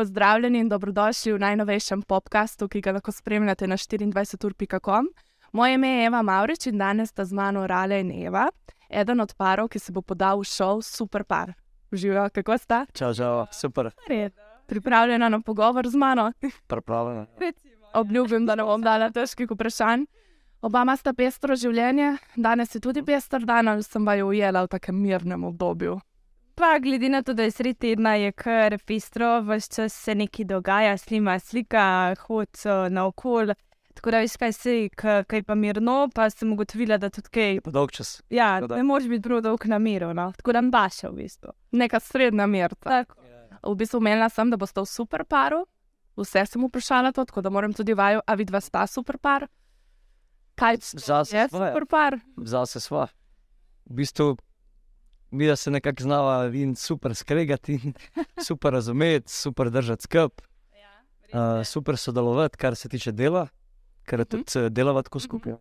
Pozdravljeni in dobrodošli v najnovejšem podkastu, ki ga lahko spremljate na 24.com. Moje ime je Eva Maurič in danes sta z mano Rale in Eva, eden od parov, ki se bo podal v šov Super Par. Živijo, kako sta? Čau, čau, super. Pripravljena na pogovor z mano? Pripravljena. Obljubim, da ne bom dala težkih vprašanj. Obama sta pestro življenje, danes je tudi pester dan, ali sem vaju ujela v takem mirnem obdobju. Pa, glede na to, da je sred tedna, je kar pestro, vse čas se nekaj dogaja, snima slika, hod na okol. Tako da, veš kaj se, kaj pa mirno, pa sem ugotovila, da tudi kaj. Pa dolg čas. Ja, da- ne moreš biti prav dolg na miru, no. tako da baša v bistvu. Neka srednja. Tako. V bistvu omenila sem, da boste v super paru. Vse sem vprašala to, tako da moram tudi vaju, a vidva sta super par. Kaj Zase je super par? Zase sva. V bistvu mi da se nekako znava in super skregati, in super razumeti, super držati skup, uh, super sodelovati, kar se tiče dela, ker tudi uh, delava tako skupaj.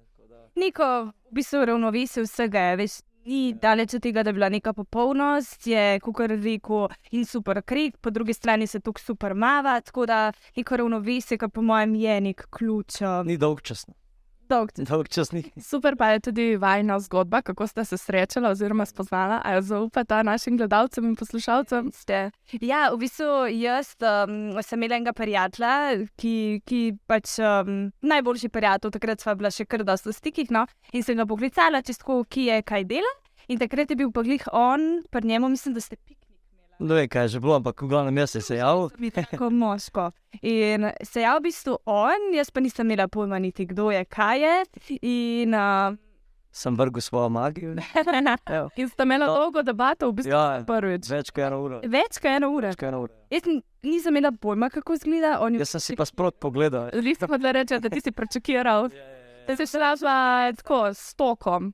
Neko v bistvu ravnovesje vsega je, veš, ni daleč od tega, da bi bila neka popolnost, je, kot rekel, in super krik, po drugi strani se tukaj super mava, tako da neko ravnovesje, ki po mojem je nek ključ. um, Ni dolg čas. no. Dolg Dolg čas ni. Super pa je tudi vajna zgodba, kako sta se srečala oziroma spoznala. A jo zaupata našim gledalcem in poslušalcem? Ste. Ja, v bistvu jaz um, sem imela enega prijatelja, ki, ki pač um, najboljši prijatelj, takrat sva bila še kar dosta v stikih, no, in sem ga poklicala, če sko, ki je kaj dela. In takrat je bil pa glih on, pri njemu mislim, da ste piknik. Ne vem, kaj je že bilo, ampak v glavnem jaz sem se javil. Mi tako moško. In se je v bistvu on, jaz pa nisem imela pojma niti kdo je, kaj je. In, uh, Sem vrgel svojo magijo. In sta imela No. dolgo debato, v bistvu Ja, prvič. več kot eno uro. več kot eno uro. Več kot eno uro. Jaz nisem imela pojma, kako izgleda. On je Jaz sem si pa sprot pogledal. Ste pa da reče, da ti si pričakiral. Da si šla tako s tokom.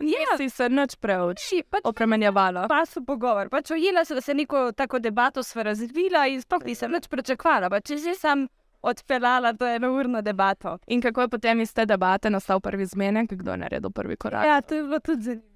Ja. Si se nič preveč Ši, pač opremenjevala. pa so pogovor. Pač ojela sem, da se neko tako debato sva razvila in sploh nisem nič pričakovala. Pa če že sem odpeljala to enourno debato. In kako je potem iz te debate nastal prvi zmenek, kdo je naredil prvi korak? Ja, to je bilo tudi zanimivo.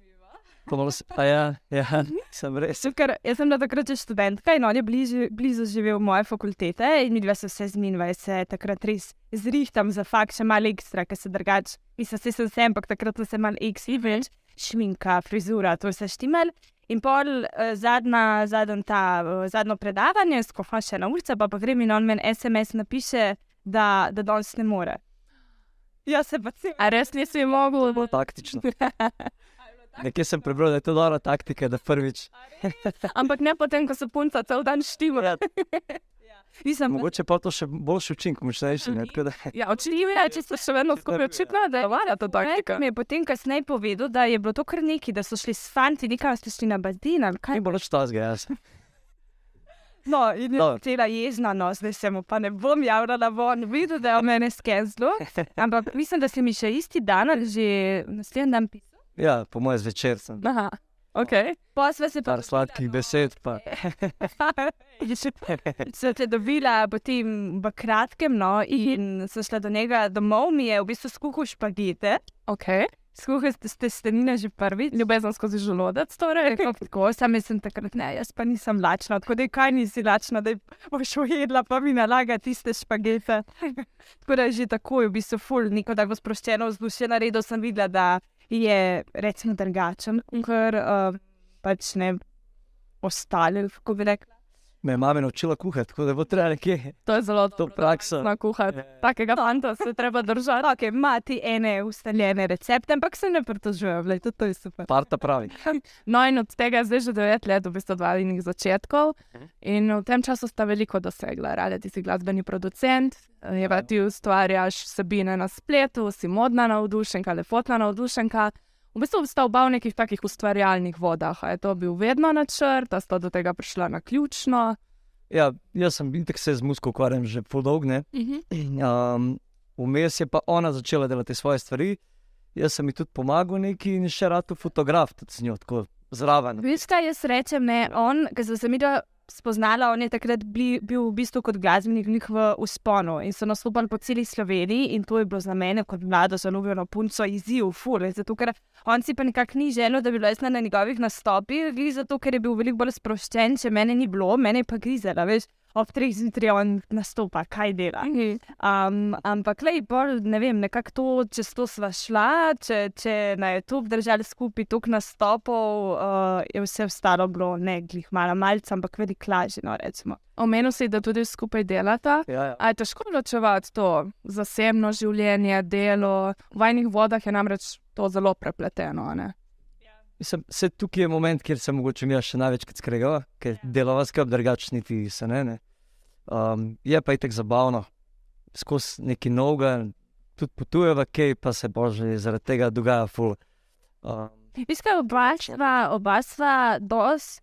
Pomalo se- A ja, ja, sem res. Ker jaz sem bila takrat še študentka in on je blizu, blizu živel moje fakultete in mi dva se vse zminva in se takrat res zrihtam za fakt še malo ekstra, ker se drugače, mislim, se sem se, ampak takrat sem se malo ekstra, več šminka, frizura, to je vse štimal. In pol eh, zadnja, zadnja ta, eh, zadnjo predavanje, skofa še na ulico, pa, pa grem in on meni SMS napiše, da, da danes ne more. Jaz se pa cel. A res nisi mogel? Taktično. Nekje sem prebral, da je to dobra taktika, da prvič. Ampak ne potem, ko se punca cel dan štima. Nisem Mogoče pa to še boljši učinek, močnejši. tako da- Ja, očitno je, če so še vedno skupaj očitno, da je varja ta taktika. Mi je potem kasneje povedal, da je bilo to kar neki, da so šli s fanti, nekaj ste šli na bazen ali kaj. Ni bilo nič tazga, jaz. No, in je cela jezna, no, zdaj se mu pa ne bom javljala von, videl, da je o mene skenzlo. Ampak mislim, da se mi še isti dan že naslednji dan pisal. Ja, po mojem zvečer sem. Aha, ok. Pa sva se pa. Par sladkih besed, pa. Se dobila potem v kratkem, no, in sem šla do njega domov, mi je v bistvu skuhal špagete. okay. Skuhal ste testenine že prvič. Ljubezen skozi želodec, torej. Tako, tako, sam sem takrat, ne, jaz pa nisem lačna, tako da kaj nisi lačna, da boš ujedla, pa mi nalaga tiste špagete. tako da je že takoj, v bistvu, ful, neko tako sproščeno vzdušje naredil, sem videla, da je, recimo, drugačen, ker uh, pač ne ostali, kako bi rekla. Me je mama naučila kuhati, tako da bo treba nekje. To je zelo To praksa. Na kuhati. Takega fanta se treba držati. Ok, ima ti ene ustaljene recepte, ampak se ne pritožujem, le to je super. Parta pravi. No, in od tega je zdaj že devet let, v bistvu dva inih začetkov. In v tem času sta veliko dosegla. Rade, ti si glasbeni producent, Eva, ti ustvarjaš vsebine na spletu, si modna navdušenka, lepotna navdušenka. V bistvu sta oba v nekih takih ustvarjalnih vodah. A je to bil vedno načrt, a sta do tega prišla na ključno. Ja, jaz sem bil tak se z muziko ukvarjam že podolgne. Um, Vmes je pa ona začela delati svoje stvari, jaz sem ji tudi pomagal neki in še rado fotograf, tudi z njo, tako zraven. Kaj jaz rečem, ne? On, ki sem se mi da spoznala, on je takrat bli, bil v bistvu kot glasbenik v usponu in so nastopali po celi Sloveniji in to je bilo za mene kot mlado zaljubljeno punco izziv, ful, zato ker on si pa nekako ni želel, da bi bila jaz na njegovih nastopih, zato, ker je bil veliko bolj sproščen, če mene ni bilo, mene pa grizela, veš. Ob treh zjutraj on nastopa, kaj dela. Um, ampak, lej, bolj, ne vem, nekako to, če to sva šla, če, če na YouTube držali skupaj tok nastopov, uh, je vse ostalo bilo ne glih malo malce, ampak veliko lažje, no rečemo. Omenil si, da tudi skupaj delata. Ja, ja. A je težko ločevati to zasebno življenje, delo? V vajnih vodah je namreč to zelo prepleteno. a ne? Mislim, se tukaj je moment, kjer se mogoče mi še največkrat skregava, ker Ja. delava skupaj, drugače niti se ne. ne. Um, je pa itek zabavno, skozi neki novega, tudi potujeva, kaj pa se bože zaradi tega dogaja. Ful. Um, Veš, kaj oba sva, oba sva dos,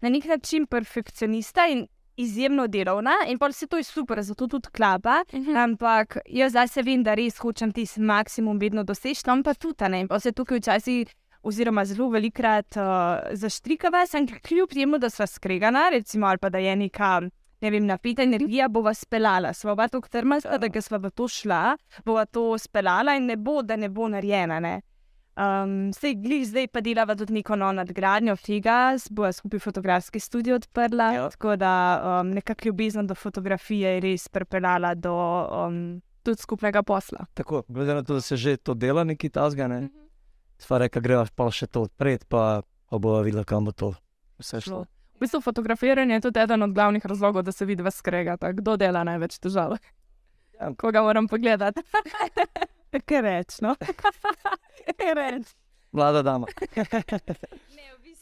na nek način perfekcionista in izjemno delovna, in pa vse to je super, zato tudi klapa. Ampak jaz zdaj se vem, da res hočem tisti maksimum vedno doseči, tam pa tudi ne. In pa se tukaj včasih, oziroma zelo velikrat uh, zaštrikava, sem kljub temu, da sva skregana, recimo, ali pa da je neka. Ne vem, napita energija bo vas pelala. Sva oba tako trmasta, da ga sva v to šla, bova to speljala in ne bo, da ne bo narejena. Ne? Um, Sej glih zdaj pa delava tudi neko novo nadgradnjo tega, bo skupaj fotografski studio odprla. Ja. Tako da um, nekako ljubezen do fotografije je res pripeljala do. Um, Tudi skupnega posla. tako, glede na to, da se že to dela neki tasga, ne. Sva reka, greva pa še to odpreti, pa, bova videla, kam bo to vse šlo. V bistvu fotografiranje je tudi eden od glavnih razlogov, da se vidi vas skregata. Kdo dela največ težav? Ja. Koga moram pogledati? Kaj reč, no? Kaj reč? Mlada dama.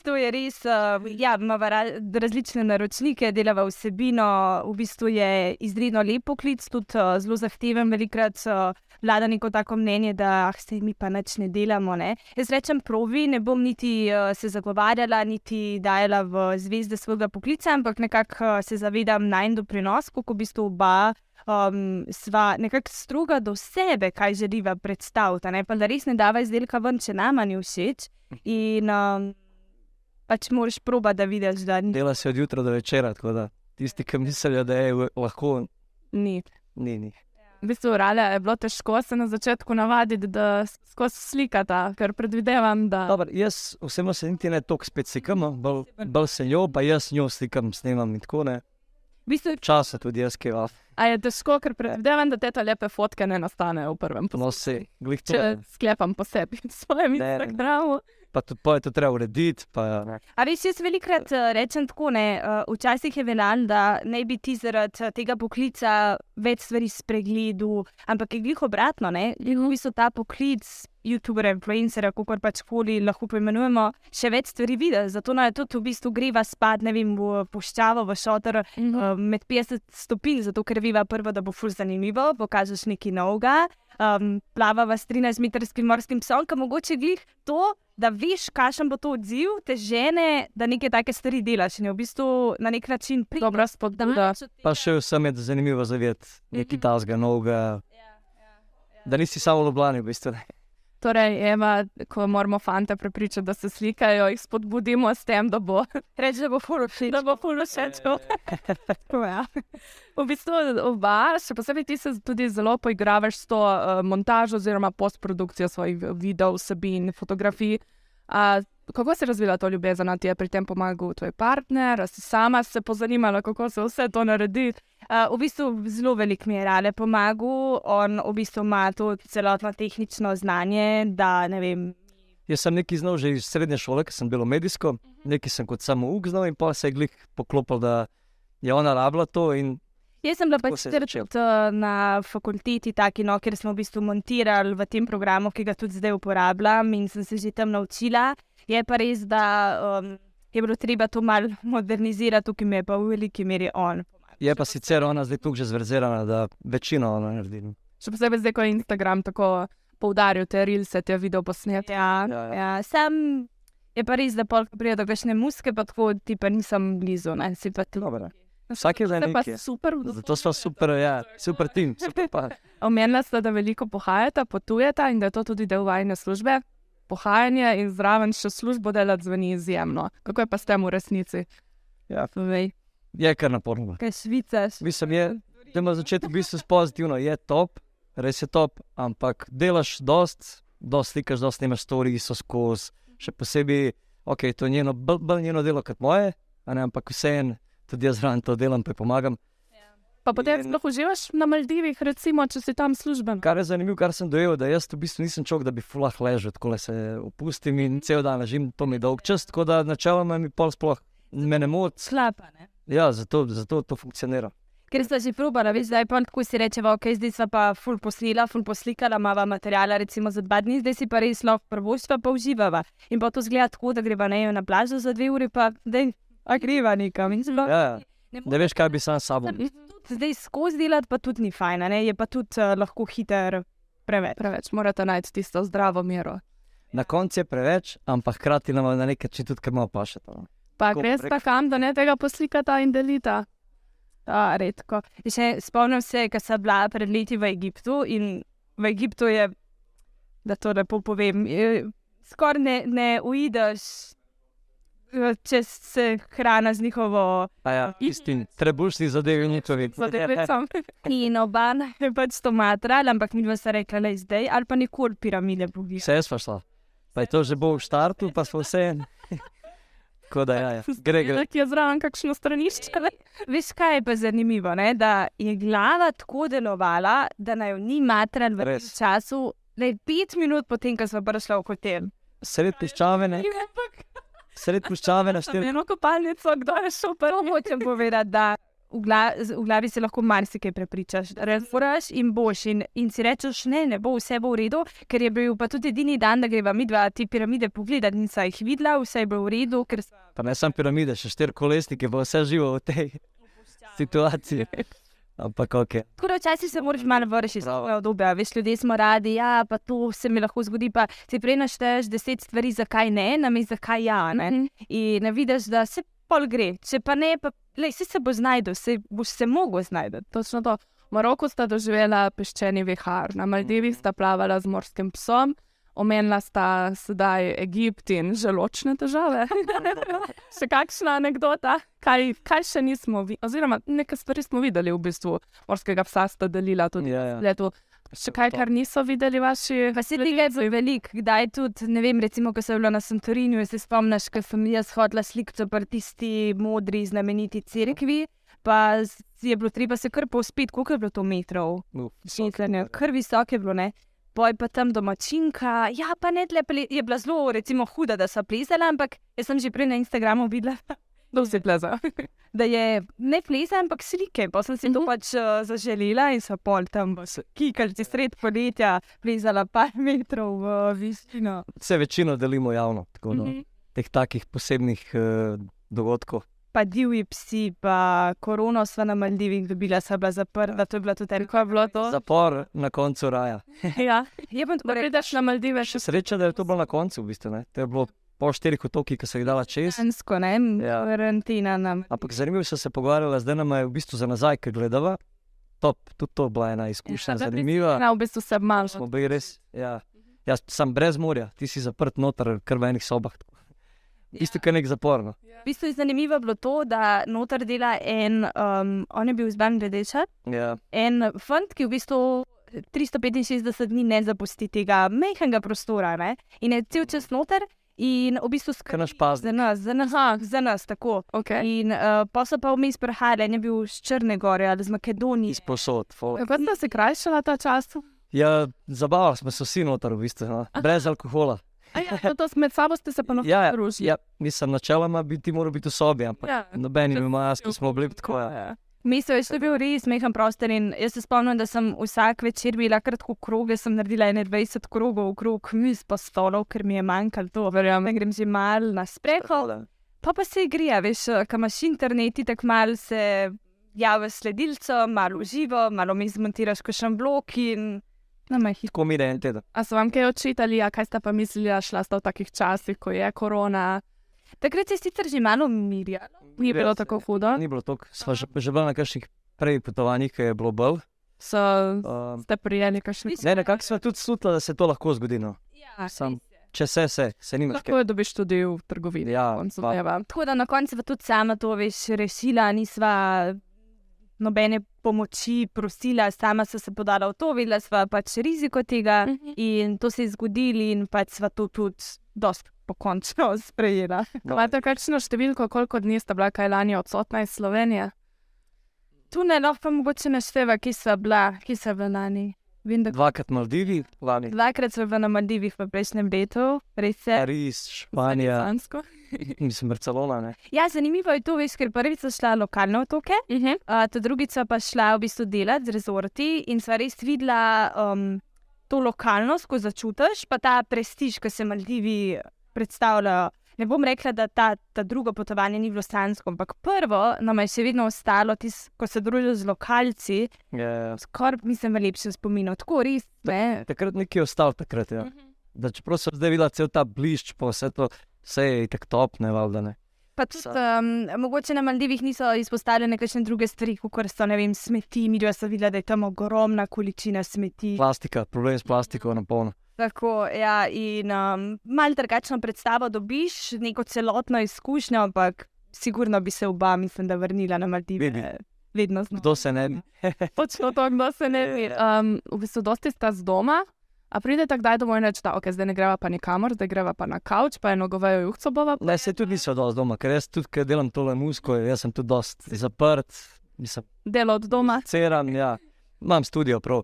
To je res, uh, ja, imamo ra različne naročnike, delava vsebino, v bistvu je izredno lep poklic, tudi uh, zelo zahteven, velikrat uh, vlada neko tako mnenje, da ah, se mi pa nič ne delamo. Ne? Jaz rečem provi, ne bom niti uh, se zagovarjala, niti dajala v zvezde svojega poklica, ampak nekako uh, se zavedam najn doprinos, kako v bistvu oba. Um, sva nekako stroga do sebe, kaj želiva predstaviti, ne? pa da res ne dava izdelka ven, če nama ni všeč. In um, pač moraš proba, da vidiš, da ni. Dela se od jutra do večera, tako da tisti, ki mislijo, da je lahko, Ni. ni. ni. V bistvu rale, je bilo težko se na začetku navaditi, da skozi slikata, ker predvidevam, da Dobar, jaz osebno se niti ne toliko spet slikam, no, bolj, bolj se njo, pa jaz njo slikam, snemam in tako ne. V bistvu, Časa tudi jaz, ki va. A je težko, ker predvidevam, da te ta lepe fotke ne nastanejo v prvem No, posnetek. se, glih to. Če sklepam po sebi, svojem Ne, ne. Pa tudi poje to treba urediti, pa ja. a res jaz velikrat uh, rečem tako, ne, uh, včasih je veljal, da ne bi ti zaradi uh, tega poklica več stvari spregledal, ampak je glih obratno, ne, v bistvu ta poklic. YouTubera, influencerja, kako pač koli lahko poimenujemo, še več stvari vidi. Zato naj tudi v bistvu greva spat, ne vem, v puščavo, v šotor, uh, med 50 stopinj, zato ker viva prvo, da bo ful zanimivo, pokažeš nekaj novega. Um, plavava s 13-metrskim morskim psom, ki mogoče glih to, da veš, kakšen bo to odziv, te žene, da neke take stvari delaš in je v bistvu na nek način pridno. Dobra spodbuda. Pa še vsem je zanimivo zavedati nekaj Mhm. tasga, novega. Da nisi samo v Ljubljani, v bistvu. ne. Torej, Eva, ko moramo fante prepričati, da se slikajo, jih spodbudimo s tem, da bo, Reči, da bo všeč. da bo puno všeč. Ja. V bistvu oba, še posebej ti se tudi zelo poigravaš s to uh, montažo oziroma postprodukcijo svojih videov, vsebin, fotografij. Uh, kako se je razvila to ljubezen, A ti je pri tem pomagal tvoj partner, a si sama se pozanimala, kako se vse to naredi? Uh, v bistvu zelo velik mi je rade pomagal, on v bistvu ima to celotno tehnično znanje, da ne vem. Jaz sem nekaj znal že iz srednje šole, ker sem bil medijsko, nekaj sem kot samo uk znal in pa se je glih poklopil, da je ona rabila to Jaz sem bila Tako pač tudi uh, na fakulteti, taki, no, kjer smo v bistvu montirali v tem programu, ki ga tudi zdaj uporabljam in sem se že tam naučila. Je pa res, da um, je bilo treba to malo modernizirati, tukaj mi je pa v veliki meri on. Je pa sicer ona zdaj tukaj že zverzirana, da večino ona naredi. no. Še posebej zdaj, ko je Instagram tako poudaril te rilse, te video posnetke. Ja, Ja, ja. ja. sam je pa res, da polk pride do kakšne muske, pa tako ti pa nisem blizu, ne si pa ti. Dobro. Vsak je za nekaj. super. Zato smo super, ja, super tim. Super pa. Omenila ste, da veliko pohajate, potujete in da je to tudi del vajne službe. Pohajanje in zraven še službo delati zveni izjemno. Kako je pa s tem v resnici? Ja. Povej. Je kar naporno. Kaj švicaš? Mislim, je, da ima začetek v bistvu pozitivno, je top, res je top, ampak delaš dost, dost slikaš, dost imaš stvari, so skozi. Še posebej, ok, to je njeno, bolj, bolj njeno delo kot moje, ne, ampak vseeno, tudi jaz zraven to delam, pa pomagam. Pa potem In- sploh uživaš na Maldivih, recimo, če si tam služben. Kar je zanimivo, kar sem dojel, da jaz v bistvu nisem človek, da bi fulah ležal, tako da se opustim in cel dan ležim, to mi je dolg čas, tako da načeloma mi pol sploh me ne moti. Slaba. Ne? Ja, zato, zato to funkcionira. Ker smo že probali, veš, zdaj pa tako si rečemo, ok, zdaj smo pa ful poslila, ful poslikala, imamo materijala recimo za dva dni, zdaj si pa res lahko prvoštva pa uživava. In pa to zgleda tako, da greva nejo na plažo za dve uri, pa da greva nekam. In zelo, Ja, ja. ne Ne veš, kaj bi sam s sabo. Zdaj skozi delati pa tudi ni fajn, a ne? je pa tudi uh, lahko hiter preveč. Preveč morate najti tisto zdravo mero. Na koncu je preveč, ampak hkrati nam na nek način tudi, ker malo paše. to. Pa Tako greš prek- pa kam, da ne tega poslikata in delita. Ta, redko. In Še, spomnim se, ko sem bila pred leti v Egiptu in v Egiptu je, da to lepo povem, je- skoraj ne, ne uideš, eh, če se hrana z njihovo A ja, isti trebušni zadevi njihovi. Zadevicam. in oban je pač to matrala, ampak mi dva sta rekla, le zdaj ali pa nikoli piramide bogi. Vse je šla. Pa je to že bo v štartu, pa smo vse. Tako da, ja, ja. gre, gre. Ki je zraven kakšno stranišče. ne? Veš, kaj je pa zanimivo, ne? da je glava tako delovala, da naj jo ni matral v tem Res. času, le pet minut potem, ko smo prišli v hotel. Sred piščave, ne? Sred piščave na štiri. Eno kopalnico, kdo je šel prvo. Hočem povedati, da v, gla, v glavi se lahko marsikaj prepričaš. Razporaš in boš. In, in si rečeš, ne, ne bo, vse bo v redu, ker je bil pa tudi edini dan, da greva mi dva te piramide pogledati. Nisem jih videla, vse je bilo v redu, ker Pa ne samo piramide, še štiri kolesnike, bo vse živo v tej situaciji. Ampak ok. Tako da včasih se moraš malo vršiti Bravo. svojega obdobja. Veš, ljudje smo radi, ja, pa to se mi lahko zgodi. Pa si prej našteješ deset stvari, zakaj ne, namesto zakaj ja. Ne? Mhm. In ne vidiš, da se pol gre. Če pa ne, pa lej, si se bo znajdel, se boš se mogel znajti. Točno to. V Maroku sta doživela peščeni vihar, na Maldivih sta plavala z morskim psom, omenila sta sedaj Egipt in želočne težave. še kakšna anekdota, kaj, kaj še nismo videli, oziroma nekaj stvari smo videli v bistvu. Morskega psa sta delila tudi Ja, na ja. Še kaj, kar niso videli vaši. Pa se tega je veliko, kdaj tudi, ne vem, recimo, ko sem bila na Santorinju, se spomniš, ko sem jaz hodila slikati pri tisti modri znameniti cerkvi, pa je bilo treba se kar povspiti, koliko je bilo to metrov. Uf, Šetlanje, kar visoko je bilo, ne. Poj pa tam domačinka, ja, pa ne tle, je bila zelo, recimo, huda, da so plezala, ampak jaz sem že prej na Instagramu videla, Kdo si pleza? da je ne pleza, ampak slike. Pa sem si to Mhm. pač uh, zaželela in so pol tam kikali čez sred poletja, plezala par metrov v višino. Vse večino delimo javno, tako da Mhm. teh takih posebnih uh, dogodkov. Pa divji psi, pa korono sva na Maldivih dobila, sva bila zaprta, to je bila tudi Kako je bilo to? Zapor na koncu raja. Ja. Je pa Da tako reči, prideš na Maldive še Sreča, da je to bilo na koncu, v bistvu. Ne? To je bilo po štirih otokih, ki so jih dala čez. žensko, ne, Ja. karantina nam. Ampak zanimivo so se pogovarjali, zdaj nam je v bistvu za nazaj, ki gledava. Top, tudi to je bila ena izkušnja, Ja, zanimiva. Na, v bistvu se manj. Smo bili res, ja. Jaz sem brez morja, ti si zaprt noter, kar v enih sobah. Isto, kot nek zapor. No. V bistvu je zanimivo bilo to, da noter dela en, um, on je bil z Bangladeša, Ja. en fant, ki v bistvu 365 dni ne zapusti tega mehkega prostora ne? in je cel čas noter in v bistvu Kar naš skrbi paznik. za nas, za nas, Aha. za nas tako. Okay. In uh, pa so pa vmes prihajali, en je bil iz Črne gore ali iz Makedonije. Izposod. Kako ste se krajšala ta čas? Ja, zabavali smo se vsi noter, v bistvu, no. brez alkohola. A Ja, to, med sabo ste se pa na Ja, ja, družili. ja, mislim, načeloma bi ti moral biti v sobi, ampak Ja. nobeni ima maske, smo bili tako. Ja. Mesto je šlo bil res mehen prostor in jaz se spomnim, da sem vsak večer bila kratko kroge, sem naredila 21 krogov okrog miz pa stolov, ker mi je manjkalo to. Verjamem, grem že mal na sprehod. Pa pa se igrija, veš, ko imaš internet, tako malo se javiš sledilco, malo uživo, malo mi zmontiraš kakšen blok in na majhnih. Tako mi je en teden. A so vam kaj očitali, a kaj ste pa mislili, da šla sta v takih časih, ko je korona? Takrat se je sicer že malo umirjalo. Ni bilo tako hudo. Ni bilo tako. Sva že, že bila na kakšnih prej potovanjih, ki je bilo bolj. So, Um, ste prijeli kakšne ne, nekako sva tudi slutila, da se to lahko zgodi. No. Ja, Sam. Če se, se, se nimaš Lahko jo dobiš tudi v trgovini. Ja. Tako da na koncu tudi sama to veš rešila, nisva nobene pomoči prosila, sama sem se podala v to, videla sva pač riziko tega Mhm. in to se je zgodilo in pač sva to tudi dost pokončno sprejela. No. Imate kakšno številko, koliko dni sta bila kaj lani odsotna iz Slovenije? Tu ne lahko mogoče našteva, ki so bila, ki so bila lani. Vem, da Dvakrat Maldivi, lani dvakrat smo bili na Maldivih v prejšnjem letu, res je. Pariz, Španija, Sansko. mislim Barcelona. Ne? Ja, zanimivo je to, veš, ker prvič so šla lokalne otoke, Uh -huh. uh, ta drugica pa šla v bistvu delati z rezorti in sva res videla um, to lokalnost, ko začutiš, pa ta prestiž, ki se Maldivi predstavljajo. Ne bom rekla, da ta, ta drugo potovanje ni bilo sansko, ampak prvo nam je še vedno ostalo, tis, ko se družiš z lokalci, Je, skoraj mislim, v lepšem spominu. Tako res, ne. takrat nekaj je ostalo, takrat, ja. da čeprav sem zdaj videl cel ta blišč, pa vse to, vse je tako top, ne valjda ne. Pa tudi, um, mogoče na Maldivih niso izpostavljene kakšne druge stvari, kot so ne vem, smeti. Mi dva sem videla, da je tam ogromna količina smeti. Plastika, problem s plastiko na polno. Tako, ja, in um, malo drugačno predstavo dobiš, neko celotno izkušnjo, ampak sigurno bi se oba, mislim, da vrnila na Maldive. Vidi. Vedno znova. Kdo se ne bi? Točno to, kdo se ne ve. Um, v bistvu, dosti sta z doma, a pridete kdaj domov in rečete, ok, zdaj ne greva pa nikamor, zdaj greva pa na kavč, pa eno govejo juhco bova. Ne, se tudi niso dosti doma, ker jaz tudi, ker delam tole musko, jaz sem tudi dosti zaprt, mislim, Delo od doma. ceram, ja, imam studio prav.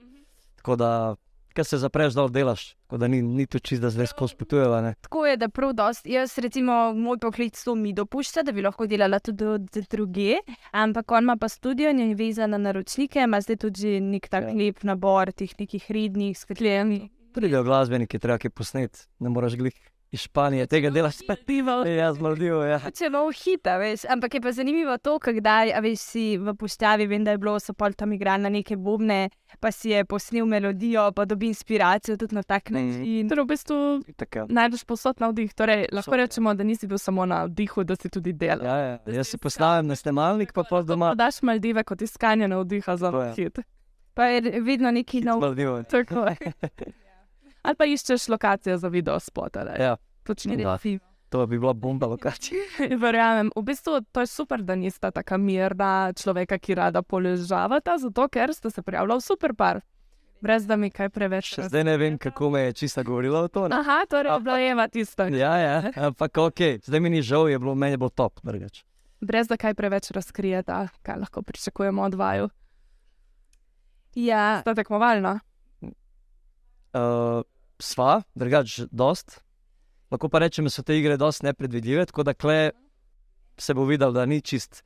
Tako da, ker se zapreš dol, delaš, tako da ni, ni tu čist, da zdaj skozi potujeva. Tako je, da prav dosti. Jaz, recimo, moj poklic to mi dopušča, da bi lahko delala tudi druge, ampak on ima pa studio in je vezan na naročnike, ima zdaj tudi nek tak Ja. lep nabor teh nekih rednih, s katerimi. Pridejo glasbeniki, treba kaj posneti, ne moreš glih iz Španije tega delaš spet. Pivo. Jaz Maldivo, ja. Celo hita, veš. Ampak je pa zanimivo to, kdaj, a veš, si v puščavi, vem, da je bilo, so pol tam igrali na neke bobne, pa si je posnel melodijo, pa dobi inspiracijo tudi na tak Mhm. način. Torej, v bistvu ja. najdeš posod na vdih. Torej, lahko ja. rečemo, da nisi bil samo na vdihu, da si tudi delal. Ja, ja. Jaz si postavim na snemalnik, pa pol doma. Daš Maldive kot iskanje na vdiha za hit. Pa je vedno neki nov. Tako je. Ali pa iščeš lokacijo za video spot. Ja, Počni. Da. to bi bila bomba lokacija. Verjamem. V bistvu to je super, da nista tako mirna človeka, ki rada poležavata, zato ker sta se prijavila v super par. Brez da mi kaj preveč. Še zdaj ne vem, kako me je čista govorila o to. ne. Aha, torej je bila Eva tista. Ja, ja, ampak ok, zdaj mi ni žal, je bilo meni bolj top, drugač. Brez da kaj preveč razkrijeta, kaj lahko pričakujemo od vaju. Ja, Sta tekmovalna. Uh, sva, drugač, dost. Lahko pa rečem, da so te igre dosti nepredvidljive, tako da kle se bo videl, da ni čist.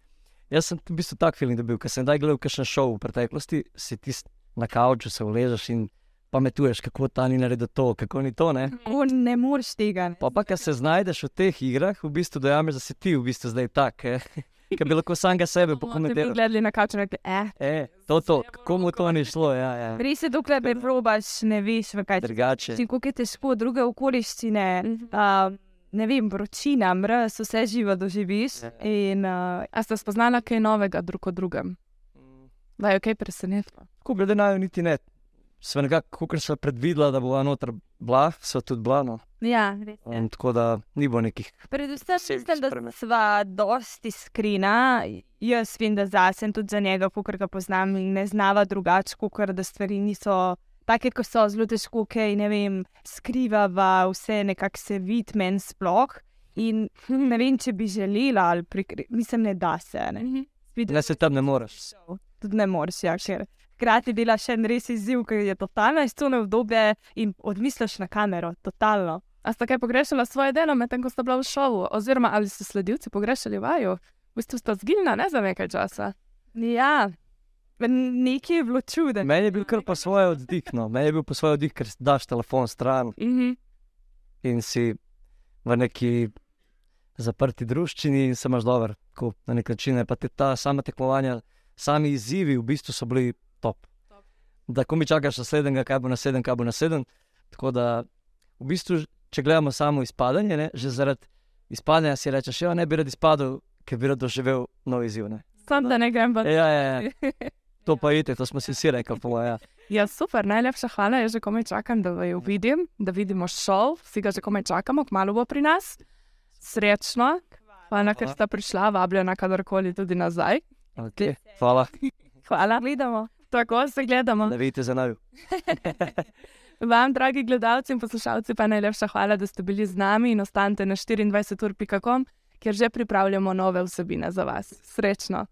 Jaz sem v bistvu tak feeling dobil, ker sem daj gledal kakšen šov v preteklosti, si ti na kavču se uležeš in pametuješ, kako ta ni naredil to, kako ni to. Ne? ne moreš tega. ne. Pa pa, ker se znajdeš v teh igrah, v bistvu dojameš, da si ti v bistvu zdaj tak, eh? Ki bi lahko samega sebe pokomentiral. gledali na kaču in rekli, eh, E, to, to, kako mu to ni šlo, ja, ja. Res je, dokler ne probaš, ne veš, v kaj drugače. ti kako je težko, druge okoliščine. Uh, ne vem, vročina, mraz, vse živo doživiš. Ja. In, uh, a ste spoznala kaj novega drug o drugem? Vaju kaj presenetilo? Ko glede na jo, niti ne. Sva nekako, kot so predvidela, da bo noter bila, so tudi bila. No. ja, res. je. Um, tako da ni bilo nekih. Predvsem mislim, da sva dosti iskrena. Jaz vem, da zase in tudi za njega, ko ga poznam, in ne znava drugače, kot da stvari niso take, kot so zelo težko, kaj ne vem, skrivava, vse nekako se vidi meni sploh. In ne vem, če bi želela ali prikri... mislim, ne da se. Ne, Vidiš, Ne se tam ne moreš. Tudi ne moreš, ja, ker hkrati delaš še en res izziv, ki je totalno izcune obdobje in odmisliš na kamero, totalno. A ste kaj pogrešala svoje delo, medtem ko ste bila v šovu, oziroma ali so sledilci pogrešali vaju? V bistvu sta zgilna, ne za nekaj časa. Ja, nekaj je bilo čudno. Meni je bil kar po svoje oddih, no. meni je bil po svoje oddih, ker daš telefon stran Mhm. in si v neki zaprti druščini in se imaš dober. Tako, na nek način je pa te ta sama tekmovanja, sami izzivi v bistvu so bili top. Top. Da, ko mi čakaš naslednjega, kaj bo naslednji, kaj bo naslednji. Tako da, v bistvu, če gledamo samo izpadanje, ne, že zaradi izpadanja si rečeš, ja, ne bi rad izpadel, ker bi rad doživel nov izziv. Ne. Sam da ne grem v Ja, ja, ja. To pa je, to smo si vsi rekli, po mojem. Ja. Ja, super, najlepša hvala. Jaz že komaj čakam, da jo vidim, da vidimo šov. Vsi ga že komaj čakamo, kmalo bo pri nas. Srečno, hvala, ker sta prišla, vabljena kadarkoli tudi nazaj. Okay. Hvala, Hvala. Gledamo. Tako se gledamo. da vidite za nami. Vam, dragi gledalci in poslušalci, pa najlepša hvala, da ste bili z nami in ostanite na 24ur.com, kjer že pripravljamo nove vsebine za vas. Srečno!